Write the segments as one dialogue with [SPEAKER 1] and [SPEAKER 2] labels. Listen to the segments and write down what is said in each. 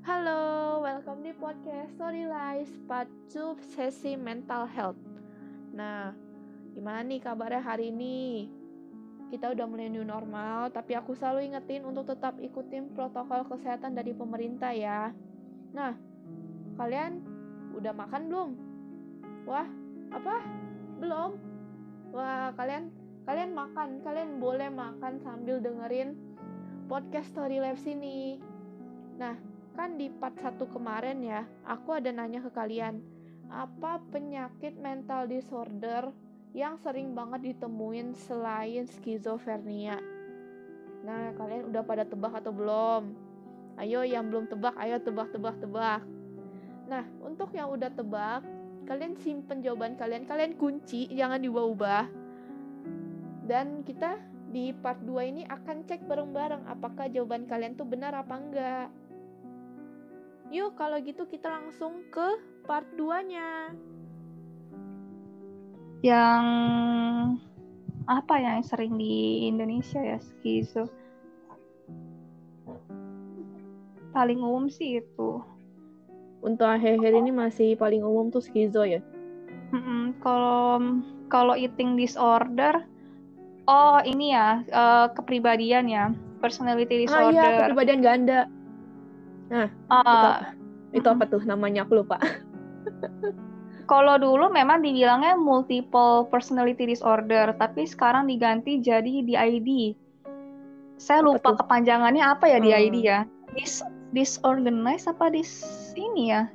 [SPEAKER 1] Halo, welcome di podcast Story Lies Part 2 sesi mental health. Nah, gimana nih kabarnya hari ini? Kita udah mulai new normal, tapi aku selalu ingetin untuk tetap ikutin protokol kesehatan dari pemerintah ya. Nah, kalian udah makan belum? Wah, apa? Belum? Wah, kalian kalian makan, kalian boleh makan sambil dengerin podcast Story Lives ini. Nah, kan di part 1 kemarin ya, aku ada nanya ke kalian, apa penyakit mental disorder yang sering banget ditemuin selain skizofrenia? Nah, kalian udah pada tebak atau belum? Ayo yang belum tebak, ayo tebak-tebak tebak. Nah, untuk yang udah tebak, kalian simpen jawaban kalian, kalian kunci, jangan diubah-ubah. Dan kita di part 2 ini akan cek bareng-bareng apakah jawaban kalian tuh benar apa enggak. Yuk, kalau gitu kita langsung ke part 2-nya.
[SPEAKER 2] Yang apa ya yang sering di Indonesia ya skizo? Paling umum sih itu.
[SPEAKER 1] Untuk akhir-akhir ini masih paling umum tuh skizo ya.
[SPEAKER 2] Kalau kalau eating disorder, oh ini ya eh, kepribadian ya, personality
[SPEAKER 1] Ah
[SPEAKER 2] disorder.
[SPEAKER 1] iya, kepribadian ganda.
[SPEAKER 2] Ah,
[SPEAKER 1] Itu apa? Itu apa tuh namanya aku lupa.
[SPEAKER 2] Kalau dulu memang dibilangnya multiple personality disorder, tapi sekarang diganti jadi DID. Saya
[SPEAKER 1] Apa
[SPEAKER 2] lupa
[SPEAKER 1] tuh?
[SPEAKER 2] kepanjangannya apa ya
[SPEAKER 1] Hmm.
[SPEAKER 2] DID ya. Dis disorganized apa dis ini ya?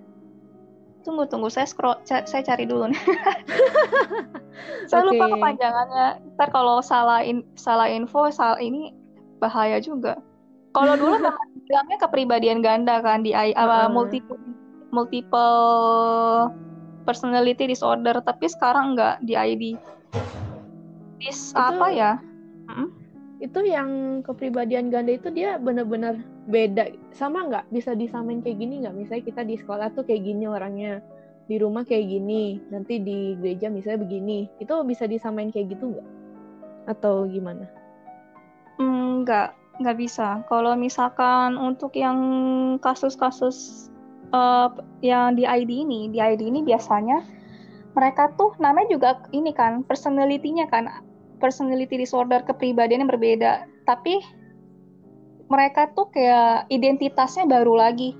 [SPEAKER 2] Tunggu tunggu saya scroll ca- saya cari dulu nih. saya lupa
[SPEAKER 1] Oke.
[SPEAKER 2] kepanjangannya. Ntar kalau salah in- salah info salah ini bahaya juga. Kalau dulu memang bilangnya kepribadian ganda kan di apa,
[SPEAKER 1] Heeh.
[SPEAKER 2] multiple multiple personality disorder, tapi sekarang enggak di ID. Dis
[SPEAKER 1] Itu-
[SPEAKER 2] apa ya?
[SPEAKER 1] Itu yang kepribadian ganda itu dia bener-bener beda. Sama nggak? Bisa disamain kayak gini nggak? Misalnya kita di sekolah tuh kayak gini orangnya. Di rumah kayak gini. Nanti di gereja misalnya begini. Itu bisa disamain kayak gitu nggak? Atau gimana?
[SPEAKER 2] Enggak, enggak bisa. Kalau misalkan untuk yang kasus-kasus eh, yang di ID ini, di ID ini biasanya mereka tuh namanya juga ini kan personality-nya kan personality disorder kepribadian yang berbeda. Tapi mereka tuh kayak identitasnya baru lagi.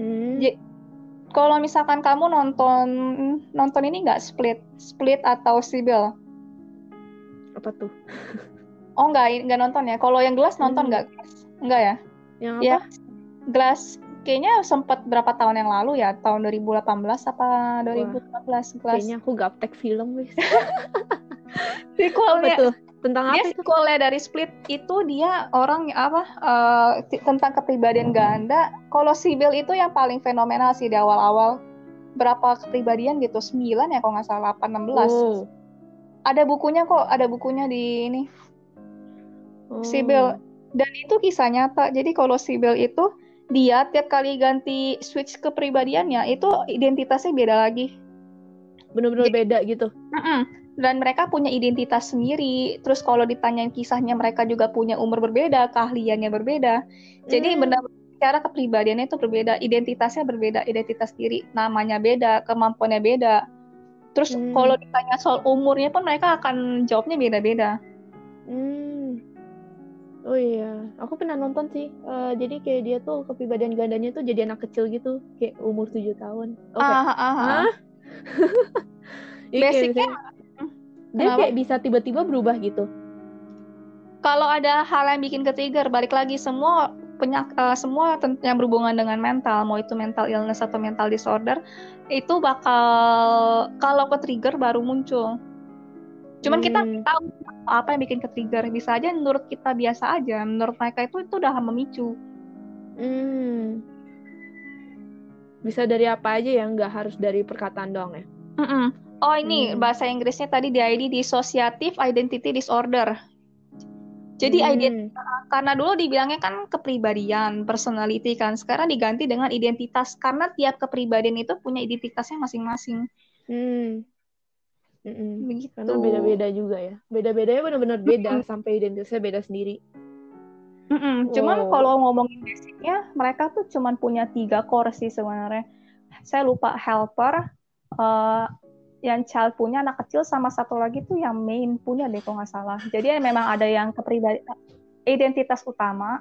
[SPEAKER 1] Hmm.
[SPEAKER 2] Kalau misalkan kamu nonton nonton ini nggak Split, Split atau Sibyl?
[SPEAKER 1] Apa tuh?
[SPEAKER 2] Oh nggak nggak nonton ya. Kalau yang Glass nonton
[SPEAKER 1] Hmm.
[SPEAKER 2] nggak? Glass? Nggak ya?
[SPEAKER 1] Yang apa?
[SPEAKER 2] Ya, Glass kayaknya sempat berapa tahun yang lalu ya, tahun 2018 apa 2015 Glass.
[SPEAKER 1] Kayaknya aku gaptek film wis.
[SPEAKER 2] Sequelnya,
[SPEAKER 1] tuh? Tentang
[SPEAKER 2] dia
[SPEAKER 1] apa itu?
[SPEAKER 2] sequelnya dari Split itu dia orang apa t- tentang kepribadian ganda. Kalau Sibyl itu yang paling fenomenal sih di awal-awal. Berapa kepribadian gitu? 9 ya kalau nggak salah, 8, 16.
[SPEAKER 1] Oh.
[SPEAKER 2] Ada bukunya kok, ada bukunya di ini.
[SPEAKER 1] Oh.
[SPEAKER 2] Sibyl. Dan itu kisah nyata. Jadi kalau Sibyl itu dia tiap kali ganti switch kepribadiannya itu identitasnya beda lagi.
[SPEAKER 1] Bener-bener beda gitu.
[SPEAKER 2] Mm-mm. Dan mereka punya identitas sendiri. Terus kalau ditanyain kisahnya mereka juga punya umur berbeda, keahliannya berbeda. Jadi
[SPEAKER 1] Hmm.
[SPEAKER 2] benar cara kepribadiannya itu berbeda, identitasnya berbeda, identitas diri, namanya beda, kemampuannya beda. Terus
[SPEAKER 1] Hmm.
[SPEAKER 2] kalau ditanya soal umurnya pun mereka akan jawabnya beda-beda.
[SPEAKER 1] Hmm. Oh iya, aku pernah nonton sih. Eh, jadi kayak dia tuh kepribadian gandanya tuh jadi anak kecil gitu, kayak umur 7 tahun. Oke.
[SPEAKER 2] Ah.
[SPEAKER 1] Hah? Iya, kayak
[SPEAKER 2] Basicnya
[SPEAKER 1] misalnya- dia
[SPEAKER 2] Kenapa?
[SPEAKER 1] kayak bisa tiba-tiba berubah gitu.
[SPEAKER 2] Kalau ada hal yang bikin ke trigger, balik lagi semua penyak eh, semua yang berhubungan dengan mental, mau itu mental illness atau mental disorder, itu bakal kalau ke trigger baru muncul. Cuman kita
[SPEAKER 1] Hmm.
[SPEAKER 2] tahu apa yang bikin ke trigger. Bisa aja menurut kita biasa aja, menurut mereka itu itu udah memicu.
[SPEAKER 1] Hmm. Bisa dari apa aja ya, nggak harus dari perkataan doang ya.
[SPEAKER 2] Mm-mm. Oh ini
[SPEAKER 1] Hmm.
[SPEAKER 2] bahasa Inggrisnya tadi DID dissociative identity disorder. Jadi
[SPEAKER 1] Hmm.
[SPEAKER 2] ident- karena dulu dibilangnya kan kepribadian, personality kan. Sekarang diganti dengan identitas karena tiap kepribadian itu punya identitasnya masing-masing.
[SPEAKER 1] Hmm. Mm-mm.
[SPEAKER 2] Begitu.
[SPEAKER 1] Karena beda-beda juga ya. Beda-bedanya benar-benar beda sampai identitasnya beda sendiri.
[SPEAKER 2] Mm-mm. Cuman kalau ngomongin basicnya, mereka tuh cuman punya tiga core sih sebenarnya. Saya lupa helper, uh, yang child punya anak kecil sama satu lagi tuh yang main punya deh kalau nggak salah. Jadi memang ada yang kepribadian identitas utama,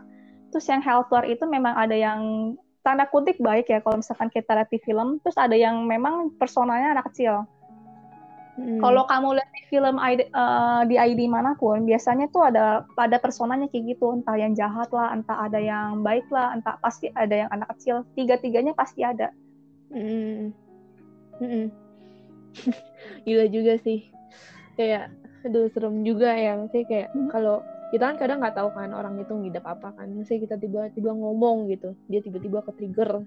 [SPEAKER 2] terus yang helper itu memang ada yang tanda kutip baik ya kalau misalkan kita lihat di film, terus ada yang memang personanya anak kecil. Hmm. Kalau kamu lihat di film ID, uh, di ID mana pun, biasanya tuh ada pada personanya kayak gitu, entah yang jahat lah, entah ada yang baik lah, entah pasti ada yang anak kecil. Tiga-tiganya pasti ada.
[SPEAKER 1] Hmm. Hmm. Gila juga sih. Kayak, aduh serem juga ya. Maksudnya kayak hmm. kalau kita kan kadang nggak tahu kan orang itu ngidap apa kan. Misalnya kita tiba-tiba ngomong gitu, dia tiba-tiba ke trigger.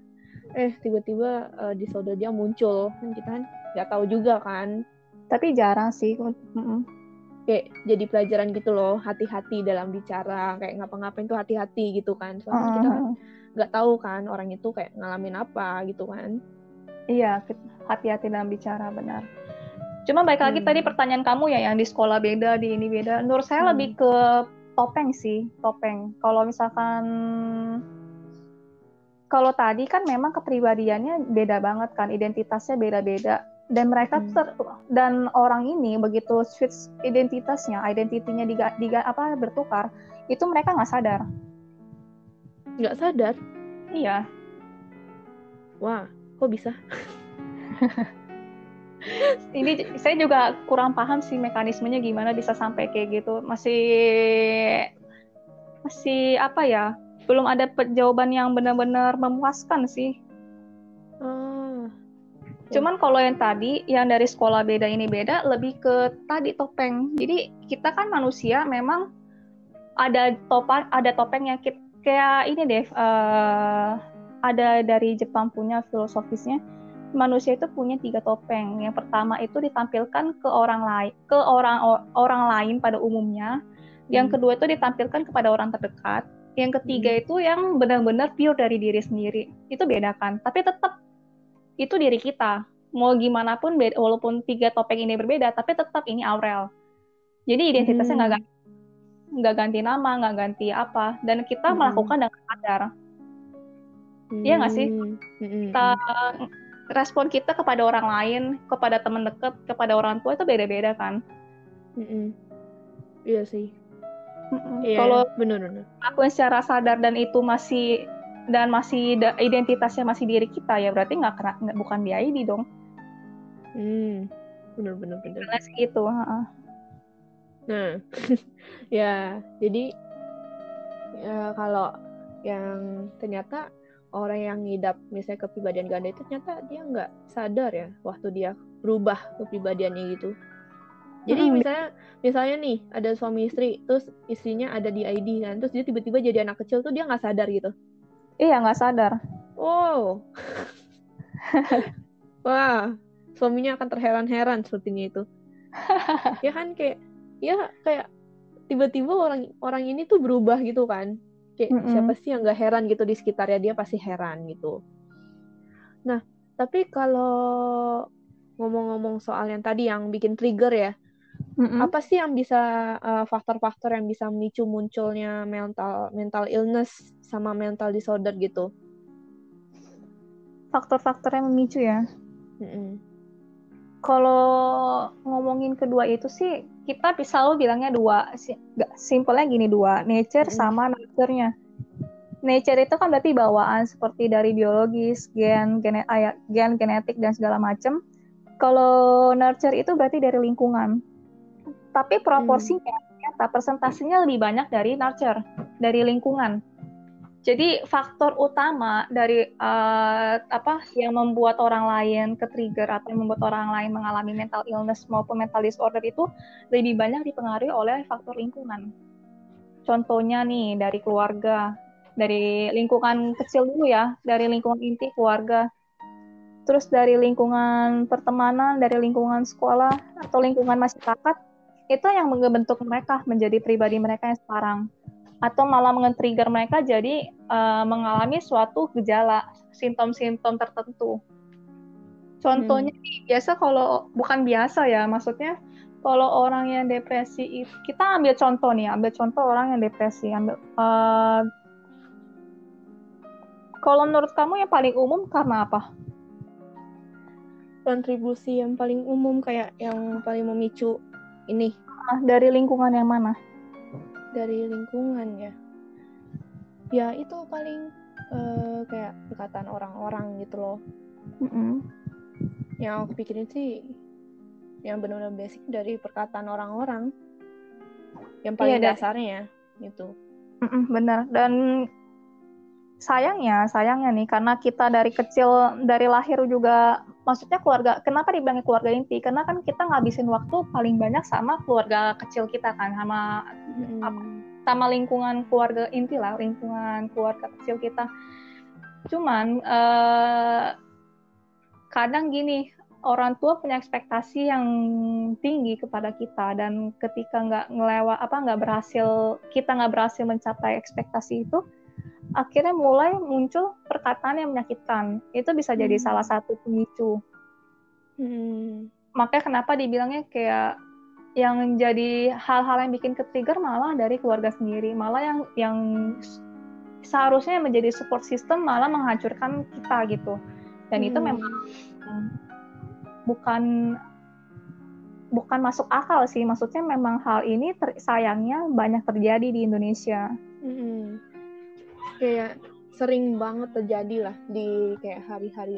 [SPEAKER 1] Eh tiba-tiba uh, di saudara dia muncul, kan kita kan nggak tahu juga kan
[SPEAKER 2] tapi jarang sih mm-hmm.
[SPEAKER 1] kayak jadi pelajaran gitu loh hati-hati dalam bicara kayak ngapa-ngapain tuh hati-hati gitu kan soalnya uh-huh. kita nggak tahu kan orang itu kayak ngalamin apa gitu kan
[SPEAKER 2] iya hati-hati dalam bicara benar cuma baik lagi hmm. tadi pertanyaan kamu ya yang di sekolah beda di ini beda menurut saya hmm. lebih ke topeng sih topeng kalau misalkan kalau tadi kan memang kepribadiannya beda banget kan identitasnya beda-beda dan mereka hmm. ter, dan orang ini begitu switch identitasnya identitinya diga, diga apa bertukar itu mereka nggak sadar.
[SPEAKER 1] Nggak sadar?
[SPEAKER 2] Iya.
[SPEAKER 1] Wah kok bisa?
[SPEAKER 2] Ini saya juga kurang paham sih mekanismenya gimana bisa sampai kayak gitu. Masih masih apa ya? Belum ada jawaban yang benar-benar memuaskan sih Cuman kalau yang tadi, yang dari sekolah beda ini beda, lebih ke tadi topeng. Jadi kita kan manusia memang ada topan, ada topeng yang kita, kayak ini deh, uh, ada dari Jepang punya filosofisnya. Manusia itu punya tiga topeng. Yang pertama itu ditampilkan ke orang lain, ke orang orang lain pada umumnya. Yang hmm. kedua itu ditampilkan kepada orang terdekat. Yang ketiga hmm. itu yang benar-benar pure dari diri sendiri. Itu bedakan. Tapi tetap itu diri kita mau gimana pun beda, walaupun tiga topeng ini berbeda tapi tetap ini Aurel jadi identitasnya nggak hmm. ganti nggak ganti nama nggak ganti apa dan kita hmm. melakukan dengan sadar hmm. iya nggak sih hmm. kita respon kita kepada orang lain kepada teman dekat kepada orang tua itu beda-beda kan
[SPEAKER 1] hmm. iya sih
[SPEAKER 2] Iya, kalau benar-benar aku secara sadar dan itu masih dan masih identitasnya masih diri kita ya berarti nggak kena bukan di ID dong.
[SPEAKER 1] Hmm benar benar benar
[SPEAKER 2] Jelas gitu
[SPEAKER 1] nah ya jadi ya kalau yang ternyata orang yang ngidap misalnya kepribadian ganda itu ternyata dia nggak sadar ya waktu dia berubah kepribadiannya gitu. Jadi hmm. misalnya misalnya nih ada suami istri terus istrinya ada di ID kan terus dia tiba-tiba jadi anak kecil tuh dia nggak sadar gitu
[SPEAKER 2] Iya, nggak sadar.
[SPEAKER 1] Wow. Wah, suaminya akan terheran-heran sepertinya itu. ya kan kayak ya kayak tiba-tiba orang orang ini tuh berubah gitu kan. Kayak mm -hmm. siapa sih yang nggak heran gitu di sekitarnya dia pasti heran gitu. Nah, tapi kalau ngomong-ngomong soal yang tadi yang bikin trigger ya, Mm-hmm. Apa sih yang bisa uh, faktor-faktor yang bisa memicu munculnya mental mental illness sama mental disorder gitu?
[SPEAKER 2] Faktor-faktor yang memicu ya. Mm-hmm. Kalau ngomongin kedua itu sih kita bisa lo bilangnya dua, simpelnya gini dua, nature mm-hmm. sama nurture-nya. Nature itu kan berarti bawaan seperti dari biologis, gen, gen, gen genetik dan segala macam. Kalau nurture itu berarti dari lingkungan tapi proporsinya hmm. ternyata persentasenya lebih banyak dari nurture, dari lingkungan. Jadi faktor utama dari uh, apa yang membuat orang lain ke trigger atau yang membuat orang lain mengalami mental illness maupun mental disorder itu lebih banyak dipengaruhi oleh faktor lingkungan. Contohnya nih dari keluarga, dari lingkungan kecil dulu ya, dari lingkungan inti keluarga, terus dari lingkungan pertemanan, dari lingkungan sekolah atau lingkungan masyarakat itu yang membentuk mereka menjadi pribadi mereka yang sekarang atau malah men-trigger mereka jadi uh, mengalami suatu gejala simptom-simptom tertentu. Contohnya hmm. biasa kalau bukan biasa ya, maksudnya kalau orang yang depresi itu kita ambil contoh nih ambil contoh orang yang depresi ambil uh, kalau menurut kamu yang paling umum karena apa
[SPEAKER 1] kontribusi yang paling umum kayak yang paling memicu ini.
[SPEAKER 2] Ah, dari lingkungan yang mana?
[SPEAKER 1] Dari lingkungan ya. Ya itu paling uh, kayak perkataan orang-orang gitu loh.
[SPEAKER 2] Mm -hmm.
[SPEAKER 1] yang aku pikirin sih yang benar-benar basic dari perkataan orang-orang. Yang paling iya, dasarnya gitu.
[SPEAKER 2] Mm -mm, benar. Dan sayangnya sayangnya nih karena kita dari kecil dari lahir juga maksudnya keluarga kenapa dibilang keluarga inti? Karena kan kita ngabisin waktu paling banyak sama keluarga kecil kita kan sama hmm sama lingkungan keluarga inti lah lingkungan keluarga kecil kita. Cuman uh, kadang gini orang tua punya ekspektasi yang tinggi kepada kita dan ketika nggak ngelewat apa nggak berhasil kita nggak berhasil mencapai ekspektasi itu akhirnya mulai muncul perkataan yang menyakitkan itu bisa jadi hmm. salah satu pemicu hmm. makanya kenapa dibilangnya kayak yang jadi hal-hal yang bikin ke trigger malah dari keluarga sendiri malah yang yang seharusnya menjadi support system malah menghancurkan kita gitu dan hmm. itu memang bukan bukan masuk akal sih maksudnya memang hal ini ter, sayangnya banyak terjadi di Indonesia
[SPEAKER 1] hmm. Kayak sering banget terjadi lah di kayak hari-hari.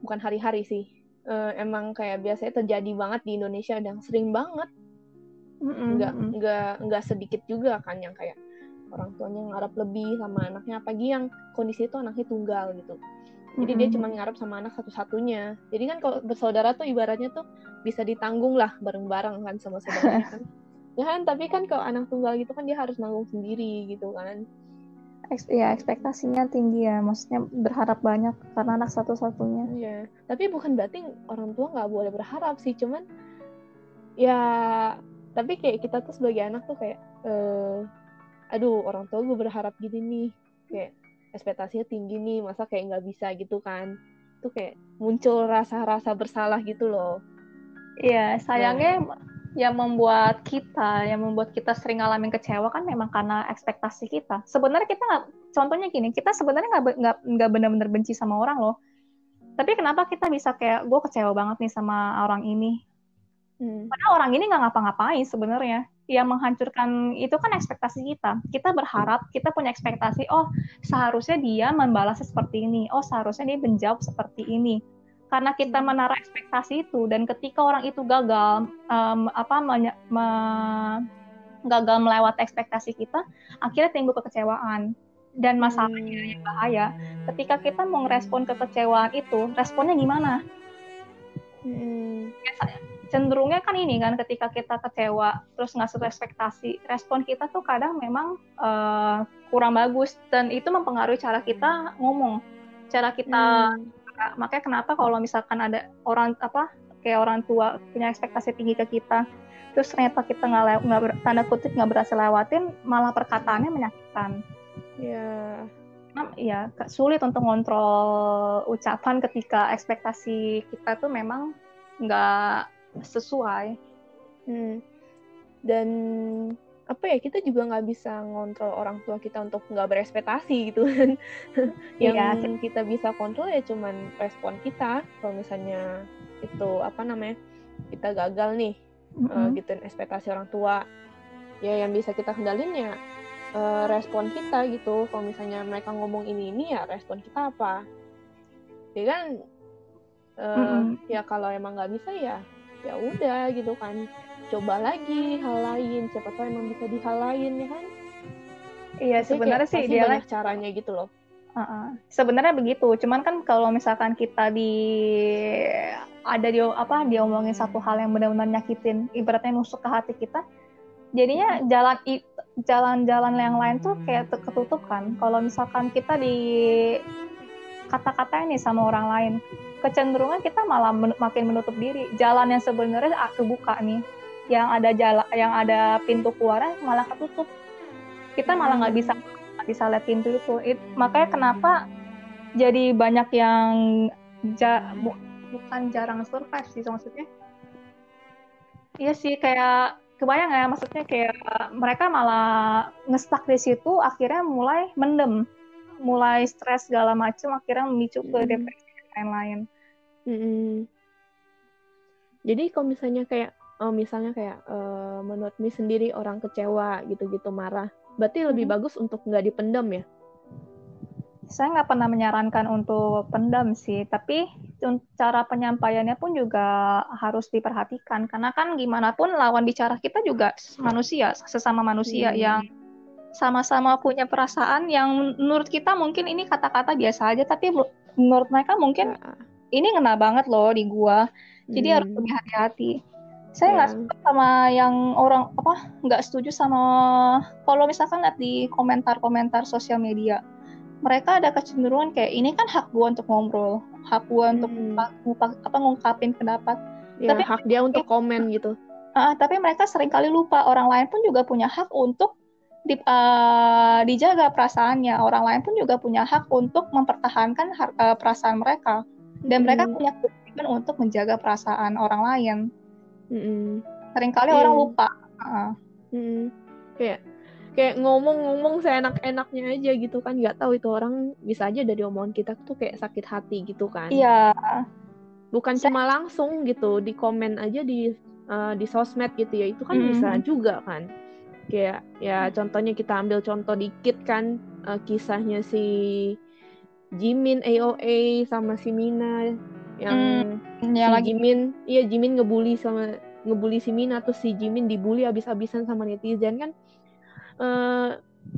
[SPEAKER 1] Bukan hari-hari sih. Uh, emang kayak biasanya terjadi banget di Indonesia dan sering banget. Nggak nggak nggak sedikit juga kan yang kayak orang tuanya ngarap lebih sama anaknya apalagi yang kondisi itu anaknya tunggal gitu. Jadi mm-hmm. dia cuma ngarap sama anak satu-satunya. Jadi kan kalau bersaudara tuh ibaratnya tuh bisa ditanggung lah bareng-bareng kan sama saudaranya kan. Ya kan tapi kan kalau anak tunggal gitu kan dia harus nanggung sendiri gitu kan
[SPEAKER 2] ya ekspektasinya tinggi ya maksudnya berharap banyak karena anak satu-satunya.
[SPEAKER 1] Ya tapi bukan berarti orang tua nggak boleh berharap sih cuman ya tapi kayak kita tuh sebagai anak tuh kayak uh, aduh orang tua gue berharap gini nih kayak ekspektasinya tinggi nih masa kayak nggak bisa gitu kan? Tuh kayak muncul rasa-rasa bersalah gitu loh.
[SPEAKER 2] Iya, sayangnya ya yang membuat kita yang membuat kita sering ngalamin kecewa kan memang karena ekspektasi kita. Sebenarnya kita nggak contohnya gini kita sebenarnya nggak nggak benar-benar benci sama orang loh. Tapi kenapa kita bisa kayak gue kecewa banget nih sama orang ini? Hmm. padahal orang ini nggak ngapa-ngapain sebenarnya. Yang menghancurkan itu kan ekspektasi kita. Kita berharap kita punya ekspektasi oh seharusnya dia membalasnya seperti ini. Oh seharusnya dia menjawab seperti ini karena kita menaruh ekspektasi itu dan ketika orang itu gagal um, apa me, me, gagal melewati ekspektasi kita akhirnya timbul kekecewaan. Dan masalahnya hmm. yang bahaya. Ketika kita mau ngerespon kekecewaan itu responnya gimana? Hmm. cenderungnya kan ini kan ketika kita kecewa terus nggak sesuai ekspektasi respon kita tuh kadang memang uh, kurang bagus. Dan itu mempengaruhi cara kita ngomong. Cara kita hmm makanya kenapa kalau misalkan ada orang apa kayak orang tua punya ekspektasi tinggi ke kita terus ternyata kita nggak nggak tanda kutip nggak berhasil lewatin malah perkataannya menyakitkan
[SPEAKER 1] ya
[SPEAKER 2] yeah. ya sulit untuk ngontrol ucapan ketika ekspektasi kita tuh memang nggak sesuai
[SPEAKER 1] hmm. dan apa ya kita juga nggak bisa ngontrol orang tua kita untuk nggak berespektasi gitu kan yang iya. kita bisa kontrol ya cuman respon kita kalau misalnya itu apa namanya kita gagal nih mm-hmm. uh, gituin ekspektasi orang tua ya yang bisa kita kendalin ya uh, respon kita gitu kalau misalnya mereka ngomong ini ini ya respon kita apa ya kan uh, mm-hmm. ya kalau emang nggak bisa ya ya udah gitu kan. Coba lagi hal lain siapa tahu emang bisa di hal lain ya kan?
[SPEAKER 2] Iya sebenarnya sih dia
[SPEAKER 1] banyak caranya gitu loh.
[SPEAKER 2] Uh-uh. sebenarnya begitu cuman kan kalau misalkan kita di ada dia apa dia omongin satu hal yang benar-benar nyakitin ibaratnya nusuk ke hati kita jadinya jalan jalan-jalan yang lain tuh kayak ketutup kan. Kalau misalkan kita di kata-kata ini sama orang lain. Kecenderungan kita malah men makin menutup diri. Jalan yang sebenarnya kebuka nih. Yang ada jalan yang ada pintu keluar malah ketutup. Kita malah nggak bisa nggak bisa lihat pintu itu. It, makanya kenapa jadi banyak yang ja, bu, bukan jarang survive sih maksudnya. Iya sih kayak kebayang ya maksudnya kayak mereka malah ngestak di situ akhirnya mulai mendem mulai stres segala macam akhirnya memicu ke
[SPEAKER 1] Mm.
[SPEAKER 2] depresi dan lain-lain
[SPEAKER 1] Mm-mm. Jadi kalau misalnya kayak oh, misalnya kayak eh, menurut Mi sendiri orang kecewa gitu-gitu marah, berarti lebih
[SPEAKER 2] Mhm.
[SPEAKER 1] bagus untuk nggak dipendam ya?
[SPEAKER 2] saya nggak pernah menyarankan untuk pendam sih tapi cara penyampaiannya pun juga harus diperhatikan karena kan gimana pun lawan bicara kita juga manusia sesama manusia
[SPEAKER 1] Hmm.
[SPEAKER 2] yang sama-sama punya perasaan yang menurut kita mungkin ini kata-kata biasa aja tapi menurut mereka mungkin ini ngena banget loh di gua jadi harus
[SPEAKER 1] Hmm.
[SPEAKER 2] lebih hati-hati saya nggak
[SPEAKER 1] Ya.
[SPEAKER 2] suka sama yang orang apa nggak setuju sama kalau misalkan lihat di komentar-komentar sosial media mereka ada kecenderungan kayak ini kan hak gua untuk ngobrol hak gua untuk
[SPEAKER 1] Hmm.
[SPEAKER 2] ngupa- apa ngungkapin pendapat
[SPEAKER 1] Ya,
[SPEAKER 2] Tapi-
[SPEAKER 1] hak dia untuk komen gitu.
[SPEAKER 2] Ah, tapi mereka sering kali lupa orang lain pun juga punya hak untuk di- ah, dijaga perasaannya orang lain pun juga punya hak untuk mempertahankan har- ah, perasaan mereka dan mereka
[SPEAKER 1] Mm-mm.
[SPEAKER 2] punya kewajiban untuk menjaga perasaan orang lain
[SPEAKER 1] Mm-mm.
[SPEAKER 2] sering kali
[SPEAKER 1] Iya.
[SPEAKER 2] orang lupa.
[SPEAKER 1] Mm-mm. Kayak kayak ngomong-ngomong seenak-enaknya aja gitu kan nggak tahu itu orang bisa aja dari omongan kita tuh kayak sakit hati gitu kan
[SPEAKER 2] iya
[SPEAKER 1] bukan
[SPEAKER 2] Saya-
[SPEAKER 1] cuma langsung gitu di komen aja di eh, di sosmed gitu ya itu kan
[SPEAKER 2] Mm.
[SPEAKER 1] bisa juga kan kayak ya contohnya kita ambil contoh dikit kan eh, kisahnya si Jimin AOA sama si Mina yang
[SPEAKER 2] yang
[SPEAKER 1] si
[SPEAKER 2] lagi.
[SPEAKER 1] Jimin iya Jimin ngebully sama ngebully si Mina terus si Jimin dibully abis-abisan sama netizen kan. Eh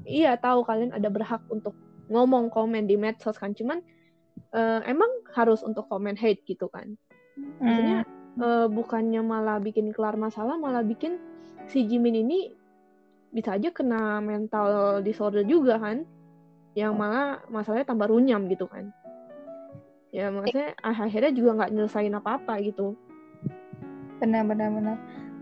[SPEAKER 1] iya tahu kalian ada berhak untuk ngomong komen di medsos kan cuman eh, emang harus untuk komen hate gitu kan. Maksudnya eh, bukannya malah bikin kelar masalah malah bikin si Jimin ini bisa aja kena mental disorder juga kan. Yang malah masalahnya tambah runyam gitu kan. Ya maksudnya ah, akhirnya juga nggak nyelesain apa-apa gitu.
[SPEAKER 2] Benar benar benar.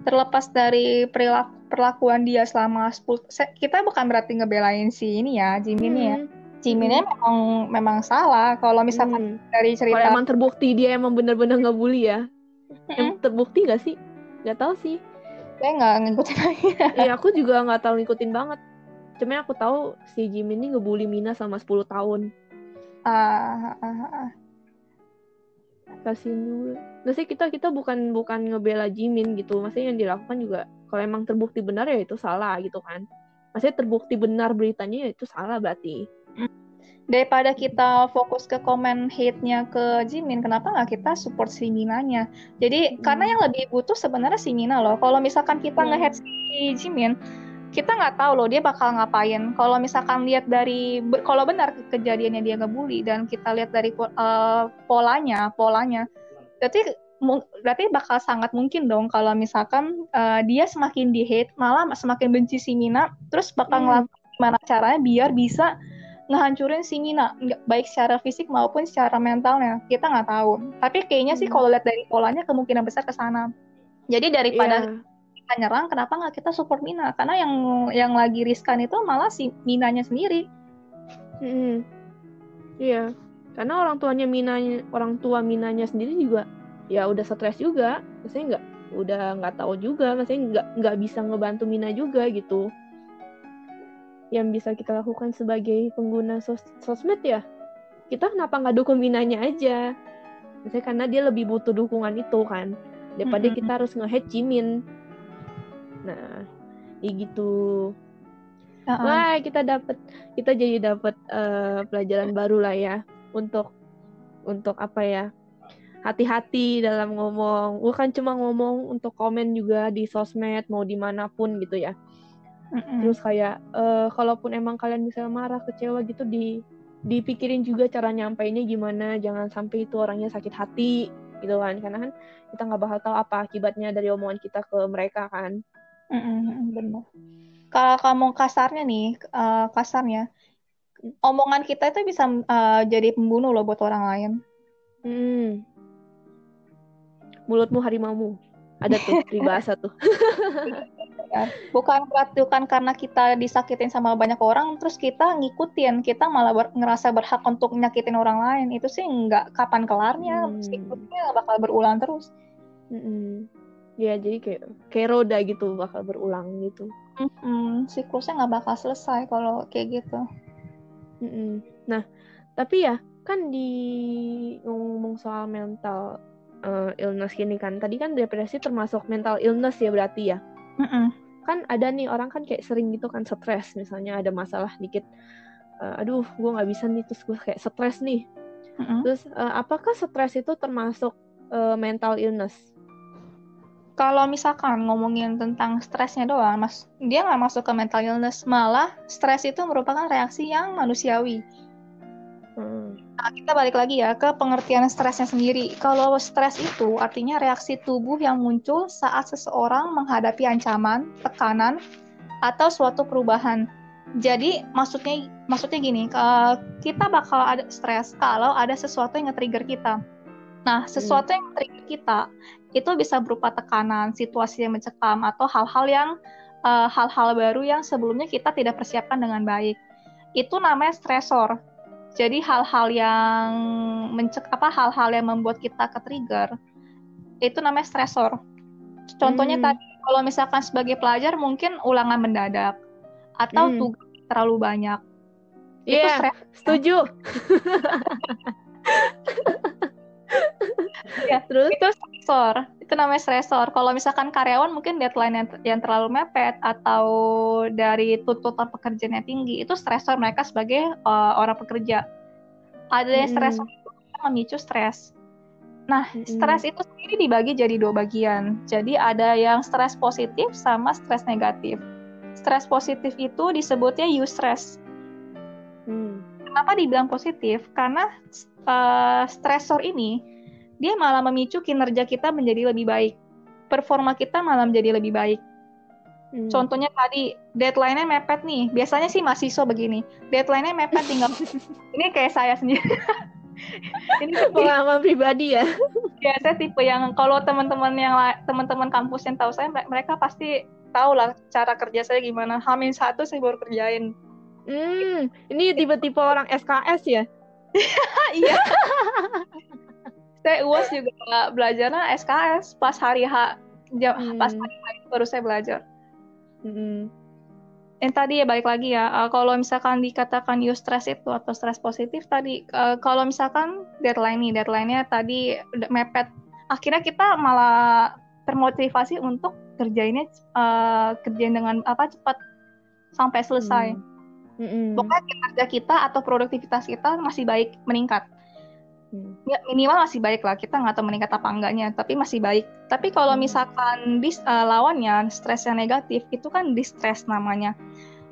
[SPEAKER 2] Terlepas dari perilaku perlakuan dia selama 10 se- kita bukan berarti ngebelain si ini ya Jimin ya.
[SPEAKER 1] Hmm,
[SPEAKER 2] Jiminnya memang memang salah. Kalau misalkan
[SPEAKER 1] hmm.
[SPEAKER 2] dari
[SPEAKER 1] Kalau
[SPEAKER 2] cerita
[SPEAKER 1] emang terbukti dia emang bener-bener ngebully ya. Em, terbukti gak sih? Nggak tahu sih
[SPEAKER 2] saya nggak ngikutin lagi.
[SPEAKER 1] Ya aku juga nggak tahu ngikutin banget. Cuma aku tahu si Jimin ini ngebully Mina selama 10 tahun.
[SPEAKER 2] Ah, ah, ah, ah.
[SPEAKER 1] kasihin juga. Maksudnya kita kita bukan bukan ngebela Jimin gitu. Maksudnya yang dilakukan juga kalau emang terbukti benar ya itu salah gitu kan. Maksudnya terbukti benar beritanya ya itu salah berarti
[SPEAKER 2] daripada kita fokus ke komen hate-nya ke Jimin, kenapa nggak kita support si Minanya? Jadi
[SPEAKER 1] Hmm.
[SPEAKER 2] karena yang lebih butuh sebenarnya si Mina loh. Kalau misalkan kita
[SPEAKER 1] Hmm.
[SPEAKER 2] nge-hate si Jimin, kita nggak tahu loh dia bakal ngapain. Kalau misalkan lihat dari kalau benar kejadiannya dia ngebully dan kita lihat dari eh, polanya, polanya, berarti berarti bakal sangat mungkin dong kalau misalkan eh, dia semakin di hate, malah semakin benci si Mina, terus bakal
[SPEAKER 1] Hmm.
[SPEAKER 2] ngelakuin gimana caranya biar bisa ngehancurin si Mina nggak- baik secara fisik maupun secara mentalnya kita nggak tahu tapi kayaknya sih
[SPEAKER 1] Hmm.
[SPEAKER 2] kalau lihat dari polanya kemungkinan besar ke sana jadi daripada
[SPEAKER 1] Iya.
[SPEAKER 2] kita nyerang kenapa nggak kita support Mina karena yang yang lagi riskan itu malah si Minanya sendiri
[SPEAKER 1] Mm-mm. Iya, karena orang tuanya Minanya, orang tua Minanya sendiri juga ya udah stres juga, maksudnya nggak udah nggak tahu juga, maksudnya nggak nggak bisa ngebantu Mina juga gitu. Yang bisa kita lakukan sebagai pengguna sos- sosmed ya, kita kenapa nggak dukung Minanya aja? Maksudnya karena dia lebih butuh dukungan itu kan, daripada
[SPEAKER 2] Mm-mm.
[SPEAKER 1] kita harus nge-hate Jimin. Nah, ya gitu.
[SPEAKER 2] Heeh.
[SPEAKER 1] Wah, kita dapat kita jadi dapat eh, pelajaran baru lah ya untuk untuk apa ya? Hati-hati dalam ngomong. Bukan cuma ngomong untuk komen juga di sosmed mau di mana pun gitu ya.
[SPEAKER 2] Mm-mm.
[SPEAKER 1] Terus kayak eh, kalaupun emang kalian misalnya marah, kecewa gitu di dipikirin juga cara nyampainya gimana. Jangan sampai itu orangnya sakit hati gitu kan. Karena kan kita nggak bakal tahu apa akibatnya dari omongan kita ke mereka kan.
[SPEAKER 2] Mm-mm, benar. Kalau kamu kasarnya nih, eh, kasarnya, omongan kita itu bisa eh, jadi pembunuh loh buat orang lain.
[SPEAKER 1] Hmm. Mulutmu harimaumu. Ada tuh peribahasa tuh.
[SPEAKER 2] Bukan bukan karena kita disakitin sama banyak orang, terus kita ngikutin, kita malah ber- ngerasa berhak untuk nyakitin orang lain. Itu sih nggak kapan kelarnya,
[SPEAKER 1] Hmm.
[SPEAKER 2] siklusnya bakal berulang terus.
[SPEAKER 1] Mm-mm. ya jadi kayak kayak roda gitu bakal berulang gitu
[SPEAKER 2] Mm-mm, siklusnya nggak bakal selesai kalau kayak gitu.
[SPEAKER 1] Mm-mm. nah tapi ya kan di ngomong soal mental uh, illness gini kan tadi kan depresi termasuk mental illness ya berarti ya
[SPEAKER 2] Mm-mm.
[SPEAKER 1] kan ada nih orang kan kayak sering gitu kan stres misalnya ada masalah dikit uh, aduh gue nggak bisa nih terus gue kayak stres nih
[SPEAKER 2] Mm-mm.
[SPEAKER 1] terus uh, apakah stres itu termasuk uh, mental illness
[SPEAKER 2] Kalau misalkan ngomongin tentang stresnya doang, mas, dia nggak masuk ke mental illness. Malah stres itu merupakan reaksi yang manusiawi.
[SPEAKER 1] Hmm.
[SPEAKER 2] Nah, kita balik lagi ya ke pengertian stresnya sendiri. Kalau stres itu artinya reaksi tubuh yang muncul saat seseorang menghadapi ancaman, tekanan, atau suatu perubahan. Jadi maksudnya maksudnya gini, kita bakal ada stres kalau ada sesuatu yang nge-trigger kita. Nah, sesuatu yang nge-trigger kita itu bisa berupa tekanan, situasi yang mencekam, atau hal-hal yang eh, hal-hal baru yang sebelumnya kita tidak persiapkan dengan baik. Itu namanya stresor. Jadi hal-hal yang mencek apa hal-hal yang membuat kita ke-trigger itu namanya stresor. Contohnya
[SPEAKER 1] Hmm.
[SPEAKER 2] tadi kalau misalkan sebagai pelajar mungkin ulangan mendadak atau
[SPEAKER 1] Hmm.
[SPEAKER 2] tugas terlalu banyak. Itu
[SPEAKER 1] Iya, setuju.
[SPEAKER 2] Ya,
[SPEAKER 1] Terus?
[SPEAKER 2] itu stresor. Itu namanya stresor. Kalau misalkan karyawan mungkin deadline yang, yang terlalu mepet atau dari tuntutan pekerjaan yang tinggi, itu stresor mereka sebagai uh, orang pekerja. Ada yang
[SPEAKER 1] Mm-mm.
[SPEAKER 2] stresor itu memicu stres. Nah,
[SPEAKER 1] Mm-mm.
[SPEAKER 2] stres itu sendiri dibagi jadi dua bagian. Jadi ada yang stres positif sama stres negatif. Stres positif itu disebutnya eustress.
[SPEAKER 1] Hmm.
[SPEAKER 2] Kenapa dibilang positif? Karena uh, stresor ini dia malah memicu kinerja kita menjadi lebih baik. Performa kita malah menjadi lebih baik.
[SPEAKER 1] Hmm.
[SPEAKER 2] Contohnya tadi deadline-nya mepet nih. Biasanya sih mahasiswa begini. Deadline-nya mepet tinggal ini kayak saya sendiri. ini
[SPEAKER 1] pengalaman pribadi ya.
[SPEAKER 2] ya, saya tipe yang kalau teman-teman yang teman-teman kampus yang tahu saya mereka pasti tahu lah cara kerja saya gimana. Hamin satu saya baru kerjain.
[SPEAKER 1] Hmm, ini tipe-tipe orang SKS ya.
[SPEAKER 2] iya. Saya uas juga belajarnya SKS pas hari H jam
[SPEAKER 1] Hmm.
[SPEAKER 2] pas hari H itu baru saya belajar.
[SPEAKER 1] Hmm.
[SPEAKER 2] Yang tadi ya balik lagi ya, uh, kalau misalkan dikatakan eustress itu atau stres positif tadi, uh, kalau misalkan deadline nih, deadline-nya tadi mepet, akhirnya kita malah termotivasi untuk kerjainnya uh, kerjain dengan apa cepat sampai selesai.
[SPEAKER 1] Hmm.
[SPEAKER 2] Pokoknya kinerja kita atau produktivitas kita masih baik meningkat.
[SPEAKER 1] Hmm.
[SPEAKER 2] Ya, minimal masih baik lah, kita nggak tahu meningkat apa enggaknya, tapi masih baik. Tapi kalau
[SPEAKER 1] Hmm.
[SPEAKER 2] misalkan dis, uh, lawannya stres yang negatif, itu kan distress namanya.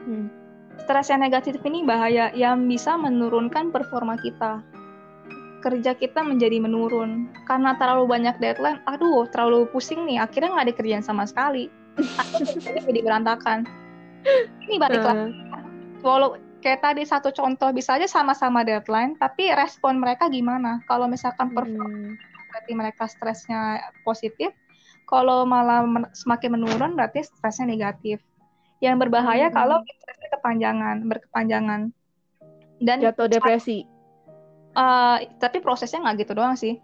[SPEAKER 1] Hmm.
[SPEAKER 2] Stres yang negatif ini bahaya yang bisa menurunkan performa kita. Kerja kita menjadi menurun karena terlalu banyak deadline. Aduh, terlalu pusing nih. Akhirnya nggak dikerjain sama sekali. Akhirnya jadi berantakan. Ini balik lagi.
[SPEAKER 1] Uh,
[SPEAKER 2] Walau kayak tadi satu contoh bisa aja sama-sama deadline, tapi respon mereka gimana? Kalau misalkan performa
[SPEAKER 1] hmm.
[SPEAKER 2] berarti mereka stresnya positif. Kalau malah men- semakin menurun berarti stresnya negatif. Yang berbahaya
[SPEAKER 1] Hmm.
[SPEAKER 2] kalau stresnya kepanjangan, berkepanjangan. Dan
[SPEAKER 1] Jatuh depresi.
[SPEAKER 2] Uh, tapi prosesnya nggak gitu doang sih.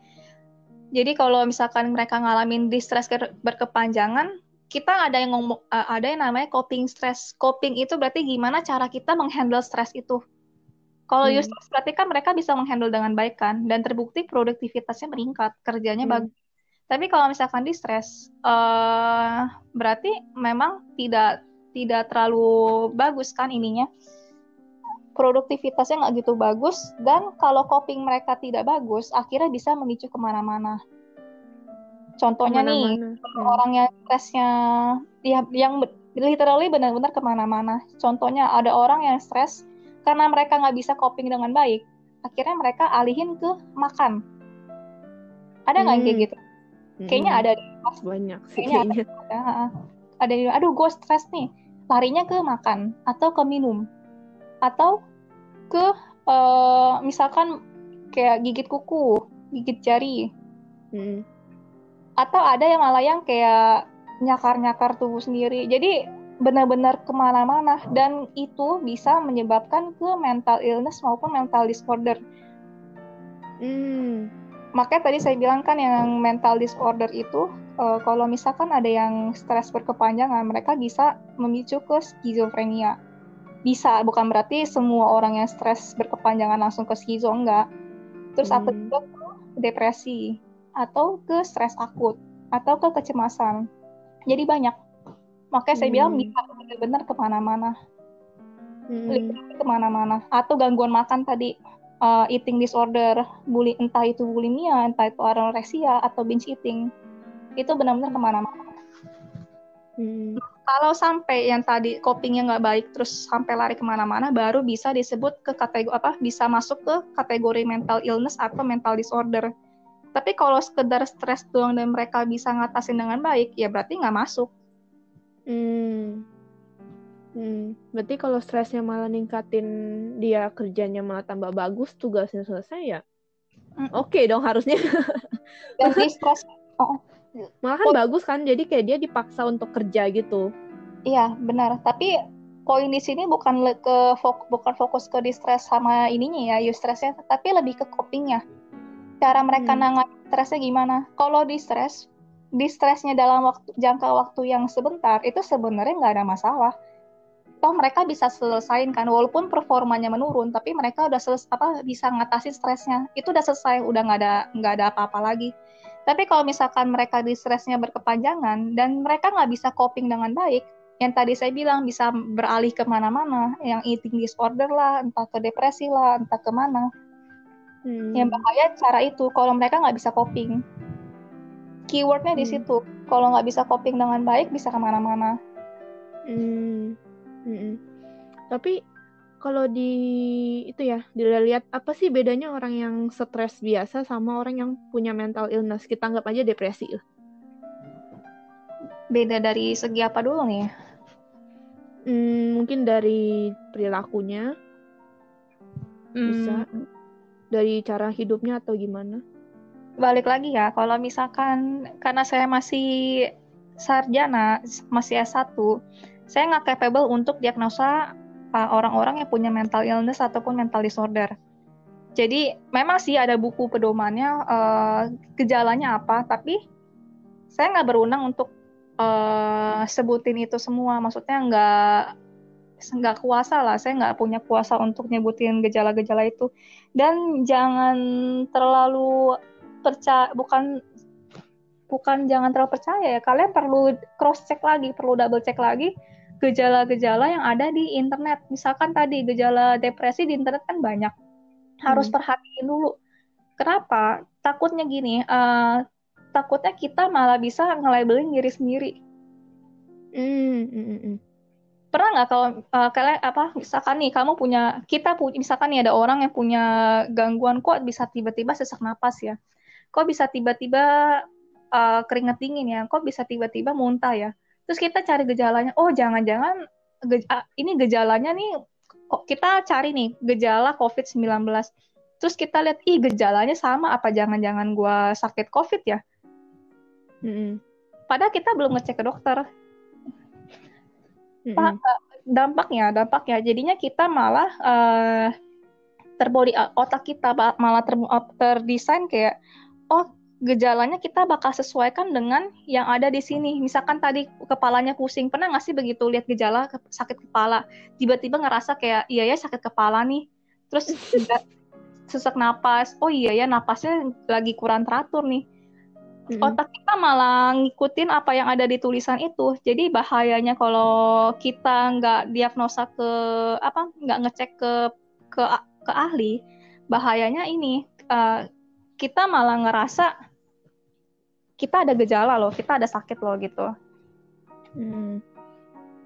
[SPEAKER 2] Jadi kalau misalkan mereka ngalamin distress ke- berkepanjangan, kita ada yang ngomong uh, ada yang namanya coping stress. Coping itu berarti gimana cara kita menghandle stres itu. Kalau
[SPEAKER 1] Hmm.
[SPEAKER 2] eustress berarti kan mereka bisa menghandle dengan baik kan dan terbukti produktivitasnya meningkat, kerjanya
[SPEAKER 1] Hmm.
[SPEAKER 2] bagus. Tapi kalau misalkan distress, uh, berarti memang tidak tidak terlalu bagus kan ininya produktivitasnya nggak gitu bagus dan kalau coping mereka tidak bagus akhirnya bisa memicu ke mana-mana contohnya nih
[SPEAKER 1] Ke mana-mana.
[SPEAKER 2] kalau orang yang stresnya ya yang literally benar-benar ke mana-mana contohnya ada orang yang stres karena mereka nggak bisa coping dengan baik akhirnya mereka alihin ke makan ada nggak yang kayak
[SPEAKER 1] Hmm.
[SPEAKER 2] gitu kayaknya
[SPEAKER 1] Hmm.
[SPEAKER 2] ada deh.
[SPEAKER 1] banyak sih
[SPEAKER 2] Kayaknya
[SPEAKER 1] kayaknya.
[SPEAKER 2] ada ada yang aduh gue stres nih larinya ke makan atau ke minum atau ke eh, misalkan kayak gigit kuku gigit jari
[SPEAKER 1] Hmm.
[SPEAKER 2] Atau ada yang malah yang kayak nyakar-nyakar tubuh sendiri jadi benar-benar ke mana-mana dan itu bisa menyebabkan ke mental illness maupun mental disorder
[SPEAKER 1] Hmm.
[SPEAKER 2] makanya tadi saya bilang kan yang mental disorder itu uh, kalau misalkan ada yang stres berkepanjangan, mereka bisa memicu ke skizofrenia. Bisa, bukan berarti semua orang yang stres berkepanjangan langsung ke skizo enggak. Terus hmm. apa juga depresi atau ke stres akut atau ke kecemasan. Jadi banyak. Makanya saya hmm. bilang bisa benar-benar ke mana-mana. Hmm. ke mana-mana. Atau gangguan makan tadi uh, eating disorder, bully, entah itu bulimia, entah itu anorexia atau binge eating, itu benar-benar ke mana-mana. Hmm. Kalau sampai yang tadi copingnya nggak baik, terus sampai lari ke mana-mana, baru bisa disebut ke kategori apa? Bisa masuk ke kategori mental illness atau mental disorder. Tapi kalau sekedar stres doang dan mereka bisa ngatasin dengan baik, ya berarti nggak masuk.
[SPEAKER 1] Hmm. Hmm, berarti kalau stresnya malah ningkatin dia kerjanya malah tambah bagus, tugasnya selesai ya? Mm. Oke okay dong harusnya.
[SPEAKER 2] Jadi stres.
[SPEAKER 1] Oh. Malah kan oh. bagus kan, jadi kayak dia dipaksa untuk kerja gitu.
[SPEAKER 2] Iya benar, tapi poin di sini bukan ke bukan fokus ke distress sama ininya ya, stresnya, tapi lebih ke copingnya. Cara mereka hmm. nangan stresnya gimana? Kalau distress, distressnya dalam waktu jangka waktu yang sebentar itu sebenarnya nggak ada masalah. Toh mereka bisa selesaiin kan walaupun performanya menurun tapi mereka udah seles apa bisa ngatasi stresnya. Itu udah selesai udah nggak ada nggak ada apa-apa lagi. Tapi kalau misalkan mereka di stresnya berkepanjangan dan mereka nggak bisa coping dengan baik yang tadi saya bilang bisa beralih ke mana-mana. Yang eating disorder lah entah ke depresi lah entah ke mana hmm. yang bahaya cara itu kalau mereka nggak bisa coping keywordnya hmm. di situ kalau nggak bisa coping dengan baik bisa ke mana-mana
[SPEAKER 1] hmm Mm-mm. Tapi kalau di itu ya dilihat apa sih bedanya orang yang stres biasa sama orang yang punya mental illness kita anggap aja depresi.
[SPEAKER 2] Beda dari segi apa dulu nih?
[SPEAKER 1] Hmm, mungkin dari perilakunya hmm. bisa dari cara hidupnya atau gimana?
[SPEAKER 2] Balik lagi ya, kalau misalkan karena saya masih sarjana, masih S1, saya nggak capable untuk diagnosa uh, orang-orang yang punya mental illness ataupun mental disorder. Jadi memang sih ada buku pedomannya uh, gejalanya apa, tapi saya nggak berwenang untuk uh, sebutin itu semua. Maksudnya nggak nggak kuasa lah, saya nggak punya kuasa untuk nyebutin gejala-gejala itu. Dan jangan terlalu percaya, bukan bukan jangan terlalu percaya ya. Kalian perlu cross check lagi, perlu double check lagi gejala-gejala yang ada di internet. Misalkan tadi gejala depresi di internet kan banyak. Harus hmm. perhatiin dulu. Kenapa? Takutnya gini, uh, takutnya kita malah bisa nge-labelin diri sendiri.
[SPEAKER 1] Hmm, hmm, hmm.
[SPEAKER 2] Pernah nggak kalau uh, kalian apa misalkan nih kamu punya kita punya misalkan nih ada orang yang punya gangguan kok bisa tiba-tiba sesak napas ya, kok bisa tiba-tiba uh, keringet dingin ya, kok bisa tiba-tiba muntah ya? Terus kita cari gejalanya oh jangan-jangan ge ini gejalanya nih kok kita cari nih gejala COVID-19 terus kita lihat ih gejalanya sama apa jangan-jangan gue sakit COVID ya? Mm -hmm. padahal kita belum ngecek ke dokter mm -hmm. dampaknya dampaknya jadinya kita malah uh, terbody otak kita malah ter, terdesain kayak oh gejalanya kita bakal sesuaikan dengan yang ada di sini. Misalkan tadi kepalanya pusing, pernah nggak sih begitu lihat gejala sakit kepala, tiba-tiba ngerasa kayak iya ya sakit kepala nih, terus sesak napas, oh iya ya napasnya lagi kurang teratur nih. Mm-hmm. Otak kita malah ngikutin apa yang ada di tulisan itu. Jadi bahayanya kalau kita nggak diagnosa ke apa, nggak ngecek ke ke ke ahli, bahayanya ini uh, kita malah ngerasa kita ada gejala loh, kita ada sakit loh gitu. Hmm.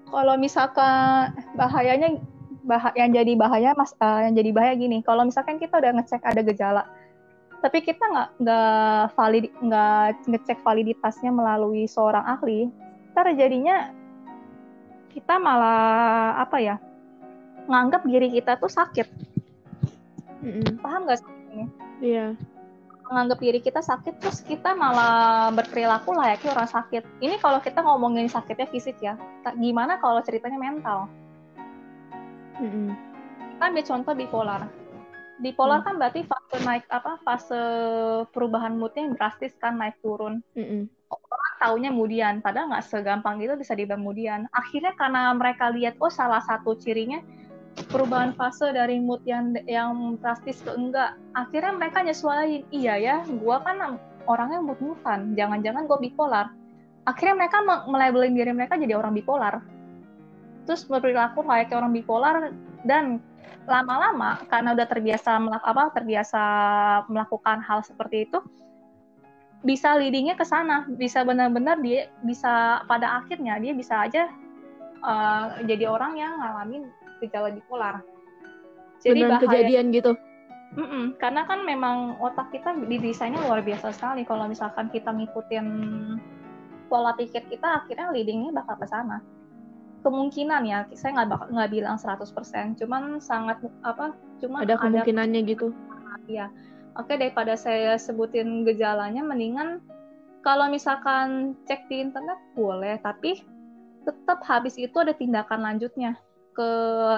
[SPEAKER 2] Kalau misalkan bahayanya bah yang jadi bahaya mas uh, yang jadi bahaya gini, kalau misalkan kita udah ngecek ada gejala, tapi kita nggak nggak valid nggak ngecek validitasnya melalui seorang ahli, ntar jadinya kita malah apa ya nganggap diri kita tuh sakit. Mm -mm. Paham nggak sih?
[SPEAKER 1] Iya. Yeah
[SPEAKER 2] menganggap diri kita sakit terus kita malah berperilaku layaknya orang sakit. Ini kalau kita ngomongin sakitnya fisik ya. Gimana kalau ceritanya mental?
[SPEAKER 1] Mm-hmm.
[SPEAKER 2] Kita ambil contoh bipolar. Bipolar mm. kan berarti fase naik apa? Fase perubahan moodnya yang drastis kan naik turun.
[SPEAKER 1] Mm-hmm.
[SPEAKER 2] Orang taunya kemudian padahal nggak segampang itu bisa dibilang kemudian akhirnya karena mereka lihat oh salah satu cirinya perubahan fase dari mood yang yang drastis ke enggak akhirnya mereka nyesuaiin iya ya gue kan orangnya mood moodan jangan-jangan gue bipolar akhirnya mereka melabelin diri mereka jadi orang bipolar terus berperilaku layaknya orang bipolar dan lama-lama karena udah terbiasa melak apa terbiasa melakukan hal seperti itu bisa leadingnya ke sana. Bisa benar-benar dia bisa pada akhirnya dia bisa aja uh, jadi orang yang ngalamin gejala bipolar.
[SPEAKER 1] Jadi bahaya, kejadian gitu.
[SPEAKER 2] Mm-mm, karena kan memang otak kita didesainnya luar biasa sekali. Kalau misalkan kita ngikutin pola pikir kita akhirnya leadingnya bakal ke sana kemungkinan ya. Saya nggak bakal nggak bilang 100% cuman sangat apa cuma
[SPEAKER 1] ada kemungkinannya ada, gitu
[SPEAKER 2] ya oke daripada saya sebutin gejalanya mendingan kalau misalkan cek di internet boleh. Tapi tetap habis itu ada tindakan lanjutnya. Ke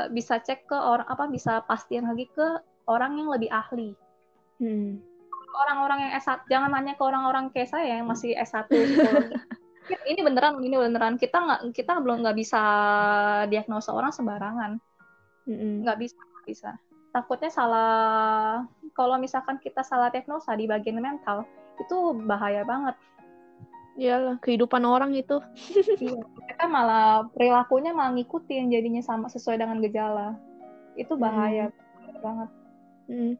[SPEAKER 2] bisa cek ke orang apa bisa pastiin lagi ke orang yang lebih ahli. Hmm. orang-orang yang S1 jangan nanya ke orang-orang kayak saya yang masih S1 psikologi ini beneran ini beneran kita nggak kita belum nggak bisa diagnosa orang sembarangan nggak mm bisa gak bisa takutnya salah kalau misalkan kita salah diagnosa di bagian mental itu bahaya banget
[SPEAKER 1] Iyalah, kehidupan orang itu.
[SPEAKER 2] iya, mereka malah perilakunya malah ngikutin jadinya sama sesuai dengan gejala. Itu bahaya hmm. banget.
[SPEAKER 1] Hmm.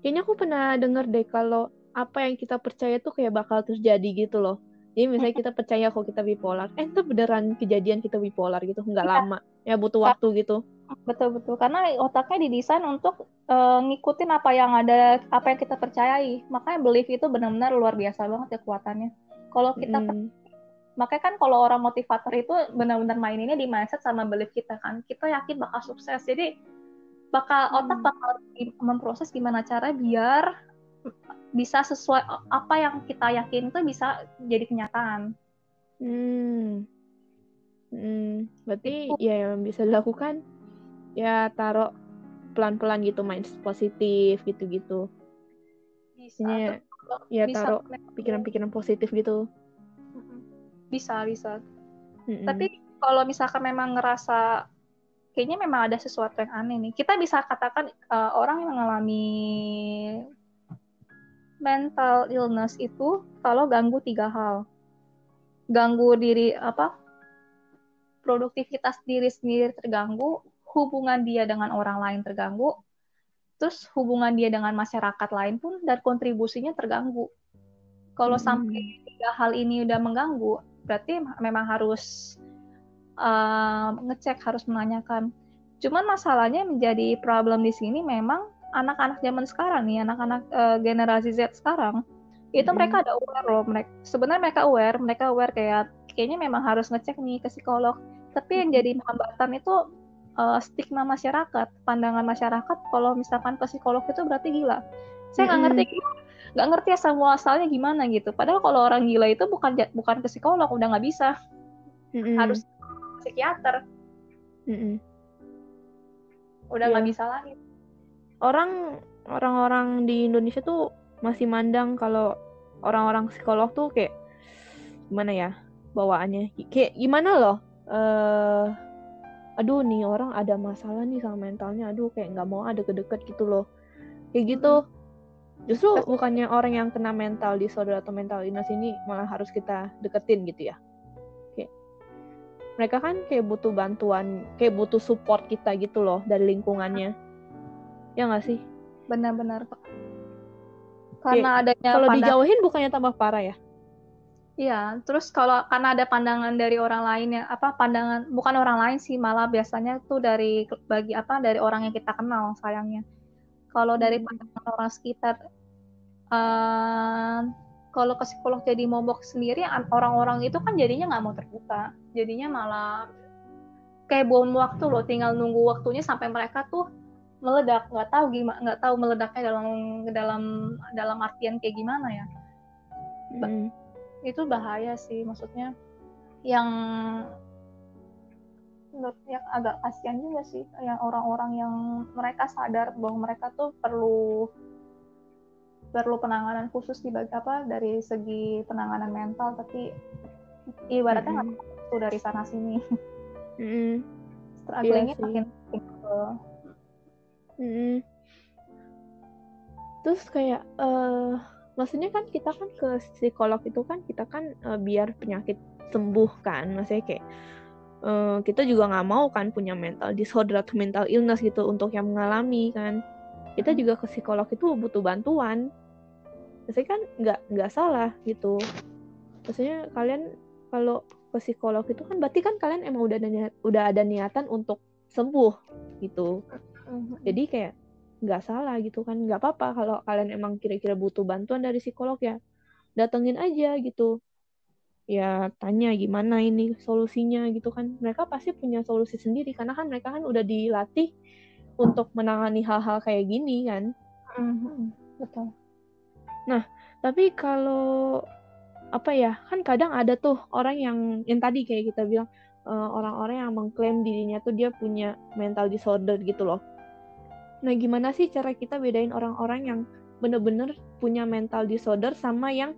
[SPEAKER 1] Kayaknya aku pernah denger deh kalau apa yang kita percaya tuh kayak bakal terjadi gitu loh. Jadi misalnya kita percaya kok kita bipolar, eh itu beneran kejadian kita bipolar gitu, nggak ya. lama, ya butuh waktu gitu.
[SPEAKER 2] Betul betul, karena otaknya didesain untuk uh, ngikutin apa yang ada, apa yang kita percayai. Makanya belief itu benar-benar luar biasa banget ya kekuatannya. Kalau kita hmm. makanya kan kalau orang motivator itu benar-benar main ini di mindset sama belief kita kan, kita yakin bakal sukses. Jadi bakal otak bakal memproses gimana cara biar bisa sesuai apa yang kita yakin itu bisa jadi kenyataan.
[SPEAKER 1] Hmm. Hmm, berarti itu. ya yang bisa dilakukan ya taruh pelan-pelan gitu main positif gitu-gitu. Bisa. Ya, ya taruh pikiran-pikiran positif gitu.
[SPEAKER 2] Bisa, bisa. Mm -mm. Tapi kalau misalkan memang ngerasa kayaknya memang ada sesuatu yang aneh nih. Kita bisa katakan uh, orang yang mengalami mental illness itu kalau ganggu tiga hal. Ganggu diri apa? Produktivitas diri sendiri terganggu, hubungan dia dengan orang lain terganggu, terus hubungan dia dengan masyarakat lain pun dan kontribusinya terganggu. Kalau hmm. sampai tiga hal ini udah mengganggu, berarti memang harus uh, ngecek, harus menanyakan. Cuman masalahnya menjadi problem di sini memang anak-anak zaman sekarang nih, anak-anak uh, generasi Z sekarang, itu hmm. mereka ada aware loh. Mereka sebenarnya mereka aware, mereka aware kayak kayaknya memang harus ngecek nih ke psikolog. Tapi yang jadi hambatan itu uh, stigma masyarakat, pandangan masyarakat kalau misalkan ke psikolog itu berarti gila. Saya nggak hmm. ngerti nggak ngerti asal muasalnya gimana gitu. Padahal kalau orang gila itu bukan bukan ke psikolog, udah nggak bisa. hmm Harus psikiater. hmm Udah nggak yeah. bisa lagi
[SPEAKER 1] orang orang-orang di Indonesia tuh masih mandang kalau orang-orang psikolog tuh kayak gimana ya bawaannya? Kayak gimana loh? Uh, aduh nih orang ada masalah nih sama mentalnya. Aduh kayak nggak mau ada deket gitu loh. Kayak gitu. Justru bukannya orang yang kena mental disorder atau mental illness ini malah harus kita deketin gitu ya? Kayak mereka kan kayak butuh bantuan kayak butuh support kita gitu loh dari lingkungannya ya nggak sih
[SPEAKER 2] benar-benar kok karena Oke, adanya
[SPEAKER 1] kalau dijauhin bukannya tambah parah ya
[SPEAKER 2] Iya, terus kalau karena ada pandangan dari orang lain ya apa pandangan bukan orang lain sih malah biasanya tuh dari bagi apa dari orang yang kita kenal sayangnya. Kalau dari hmm. pandangan orang sekitar, uh, kalau ke psikolog jadi momok sendiri orang-orang itu kan jadinya nggak mau terbuka, jadinya malah kayak bom waktu loh, tinggal nunggu waktunya sampai mereka tuh meledak nggak tahu gimana nggak tahu meledaknya dalam dalam dalam artian kayak gimana ya hmm. itu bahaya sih maksudnya yang yang agak kasihan juga sih yang orang-orang yang mereka sadar bahwa mereka tuh perlu perlu penanganan khusus di bagi apa dari segi penanganan mental tapi ibaratnya nggak
[SPEAKER 1] Mm-mm.
[SPEAKER 2] mm tuh dari sana sini
[SPEAKER 1] Mm-mm.
[SPEAKER 2] strugglingnya
[SPEAKER 1] Iya sih.
[SPEAKER 2] makin single.
[SPEAKER 1] Mm-mm. Terus kayak eh maksudnya kan kita kan ke psikolog itu kan kita kan eh, biar penyakit sembuh kan, maksudnya kayak eh, kita juga nggak mau kan punya mental disorder atau mental illness gitu untuk yang mengalami kan. Kita
[SPEAKER 2] Hmm.
[SPEAKER 1] juga ke psikolog itu butuh bantuan. Maksudnya kan nggak nggak salah gitu. Maksudnya kalian kalau ke psikolog itu kan berarti kan kalian emang udah ada niat- udah ada niatan untuk sembuh gitu
[SPEAKER 2] Mhm.
[SPEAKER 1] jadi kayak nggak salah gitu kan. Nggak apa-apa kalau kalian emang kira-kira butuh bantuan dari psikolog ya datengin aja gitu. Ya tanya gimana ini solusinya gitu kan. Mereka pasti punya solusi sendiri karena kan mereka kan udah dilatih untuk menangani hal-hal kayak gini kan.
[SPEAKER 2] Mhm. betul.
[SPEAKER 1] Tapi kalau apa ya kan kadang ada tuh orang yang yang tadi kayak kita bilang eh, orang-orang yang mengklaim dirinya tuh dia punya mental disorder gitu loh nah gimana sih cara kita bedain orang-orang yang bener-bener punya mental disorder sama yang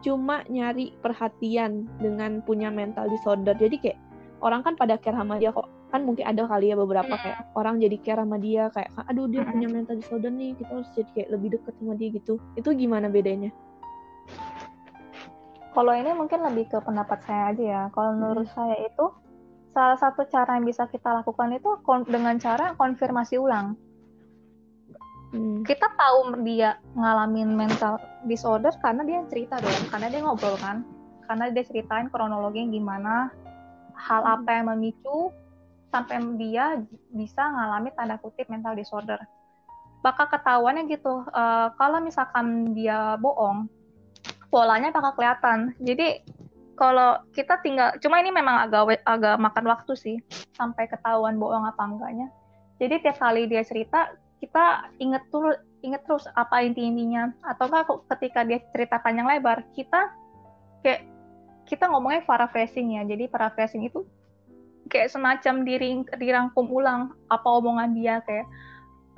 [SPEAKER 1] cuma nyari perhatian dengan punya mental disorder? Jadi kayak orang kan pada care sama dia kok. Kan mungkin ada kali ya beberapa kayak orang jadi care sama dia kayak aduh dia punya mental disorder nih kita harus jadi kayak lebih deket sama dia gitu. Itu gimana bedanya?
[SPEAKER 2] Kalau ini mungkin lebih ke pendapat saya aja ya. Kalau menurut saya itu salah satu cara yang bisa kita lakukan itu dengan cara konfirmasi ulang.
[SPEAKER 1] Hmm.
[SPEAKER 2] Kita tahu dia ngalamin mental disorder karena dia cerita dong, karena dia ngobrol kan, karena dia ceritain kronologinya gimana, hal
[SPEAKER 1] Hmm.
[SPEAKER 2] apa yang memicu sampai dia bisa ngalami tanda kutip mental disorder. Bakal ketahuannya gitu. eh, kalau misalkan dia bohong, polanya bakal kelihatan. Jadi kalau kita tinggal, cuma ini memang agak agak makan waktu sih sampai ketahuan bohong apa enggaknya. Jadi tiap kali dia cerita, kita inget dulu, inget terus apa inti-intinya. Atau enggak ketika dia cerita panjang lebar, kita kayak kita ngomongnya paraphrasing ya. Jadi paraphrasing itu kayak semacam diring, dirangkum ulang apa omongan dia kayak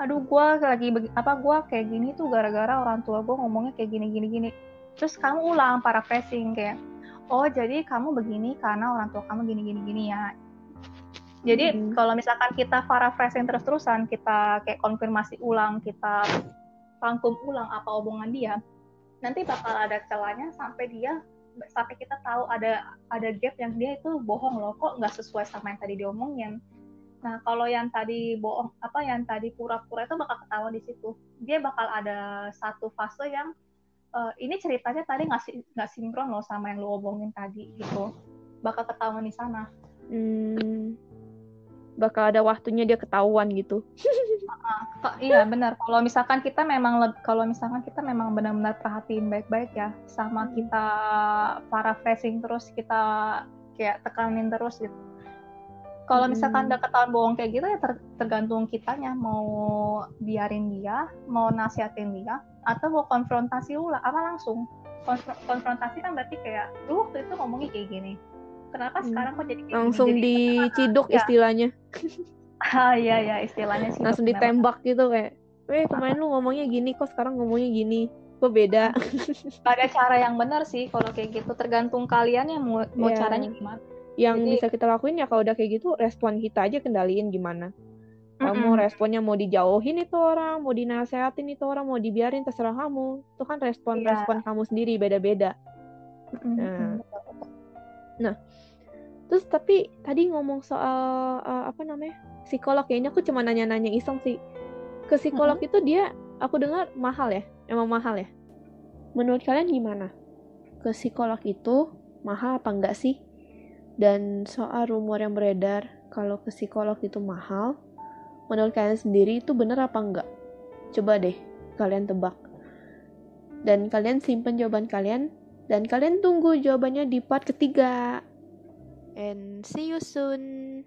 [SPEAKER 2] aduh gue lagi apa gua kayak gini tuh gara-gara orang tua gue ngomongnya kayak gini gini gini terus kamu ulang paraphrasing kayak oh jadi kamu begini karena orang tua kamu gini gini gini ya jadi
[SPEAKER 1] Mhm.
[SPEAKER 2] kalau misalkan kita paraphrasing terus-terusan kita kayak konfirmasi ulang kita rangkum ulang apa omongan dia nanti bakal ada celahnya sampai dia sampai kita tahu ada ada gap yang dia itu bohong loh kok nggak sesuai sama yang tadi diomongin. Nah kalau yang tadi bohong apa yang tadi pura-pura itu bakal ketahuan di situ. Dia bakal ada satu fase yang eh, ini ceritanya tadi nggak si- nggak sinkron loh sama yang lu omongin tadi gitu. Bakal ketahuan di sana.
[SPEAKER 1] Hmm, bakal ada waktunya dia ketahuan gitu.
[SPEAKER 2] Ka- iya benar kalau misalkan kita memang kalau misalkan kita memang benar-benar perhatiin baik-baik ya sama
[SPEAKER 1] Hmm.
[SPEAKER 2] kita paraphrasing terus kita kayak tekanin terus gitu kalau misalkan
[SPEAKER 1] Hmm.
[SPEAKER 2] udah ketahuan bohong kayak gitu ya ter- tergantung kitanya mau biarin dia mau nasihatin dia atau mau konfrontasi ulah apa langsung Konfro- konfrontasi kan berarti kayak lu waktu itu ngomongnya kayak gini kenapa
[SPEAKER 1] Hmm.
[SPEAKER 2] sekarang kok jadi kayak gini?"
[SPEAKER 1] Langsung
[SPEAKER 2] Jadi-
[SPEAKER 1] diciduk
[SPEAKER 2] ya.
[SPEAKER 1] istilahnya.
[SPEAKER 2] ah iya ya istilahnya sih
[SPEAKER 1] Langsung ditembak gitu kayak, "Weh, kemarin lu ngomongnya gini kok sekarang ngomongnya gini." Kok beda?
[SPEAKER 2] Ada cara yang benar sih kalau kayak gitu tergantung kalian yang mau, mau
[SPEAKER 1] Iya.
[SPEAKER 2] caranya gimana
[SPEAKER 1] Yang
[SPEAKER 2] Jadi-
[SPEAKER 1] bisa kita lakuin ya kalau udah kayak gitu, respon kita aja kendaliin gimana. Kamu
[SPEAKER 2] Mm-mm.
[SPEAKER 1] responnya mau dijauhin itu orang, mau dinasehatin itu orang, mau dibiarin terserah kamu. Itu kan respon-respon kamu sendiri beda-beda.
[SPEAKER 2] Mm-mm.
[SPEAKER 1] Nah. Terus tapi tadi ngomong soal uh, apa namanya psikolog ya ini aku cuma nanya-nanya iseng sih. Ke psikolog itu dia aku dengar mahal ya, emang mahal ya. Menurut kalian gimana? Ke psikolog itu mahal apa enggak sih? Dan soal rumor yang beredar kalau ke psikolog itu mahal, menurut kalian sendiri itu benar apa enggak? Coba deh kalian tebak. Dan kalian simpen jawaban kalian dan kalian tunggu jawabannya di part ketiga. And see you soon.